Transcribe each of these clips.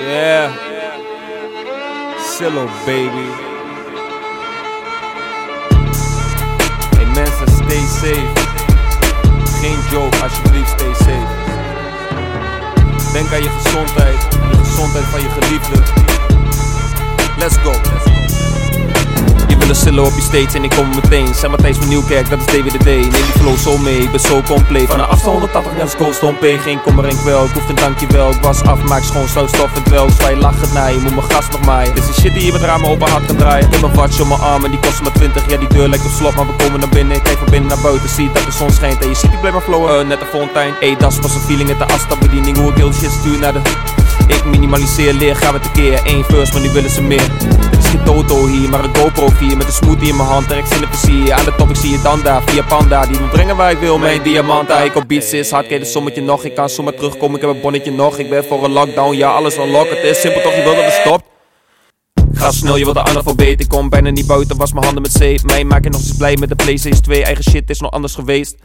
Yeah. Sillo, baby. Hey mensen, stay safe. Geen joke, alsjeblieft, stay safe. Denk aan je gezondheid, de gezondheid van je geliefde. Let's go. Een sillo op je stage en ik kom meteen. Zeg Matthijs van Nieuwkerk, dat is DWDD. Neem die flow zo mee, ik ben zo compleet. Van een afstand 180 let's go, stompé. Geen kommer en kwel, ik hoef een dankjewel. Ik was af, maak schoon, stof en wel. Zwaai lach het naar je, moet mijn gas nog maaien. Dit is die shit die je met ramen open hard kan draaien. In mijn watch op mijn arm en die kost maar 20. Ja, die deur lijkt op slot, maar we komen naar binnen. Ik kijk van binnen naar buiten, zie dat de zon schijnt. En je ziet, ik blijf maar flowen, uh, net een fontein. Ey, dat pas een feeling, het de afstapbediening. Hoe ik heel shit stuur naar de... Ik minimaliseer, leer, gaan we tekeer. Eén first, maar nu willen ze meer. Het is geen Toto hier, maar een GoPro 4 Met een smoothie in mijn hand, direct in de plezier. Aan de top, ik zie je dan daar, via Panda. Die me brengen waar ik wil, mijn diamanta Ik op beats is. Hard, de sommetje nog Ik kan zomaar terugkomen, ik heb een bonnetje nog Ik ben voor een lockdown, ja alles unlock Het is simpel toch, je wil dat het stopt. Ga snel, je wilt de analfabeet. Ik kom bijna niet buiten, was mijn handen met zeep. Mij maak je nog eens blij met de PlayStation 2 Eigen shit is nog anders geweest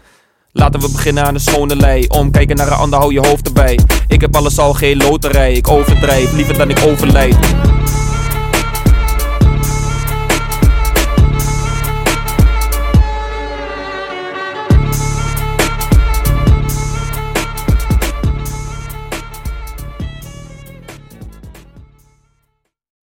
Laten we beginnen aan de schone lei. Omkijken naar een ander, hou je hoofd erbij. Ik heb alles al geen loterij, ik overdrijf, liever dan ik overlijd.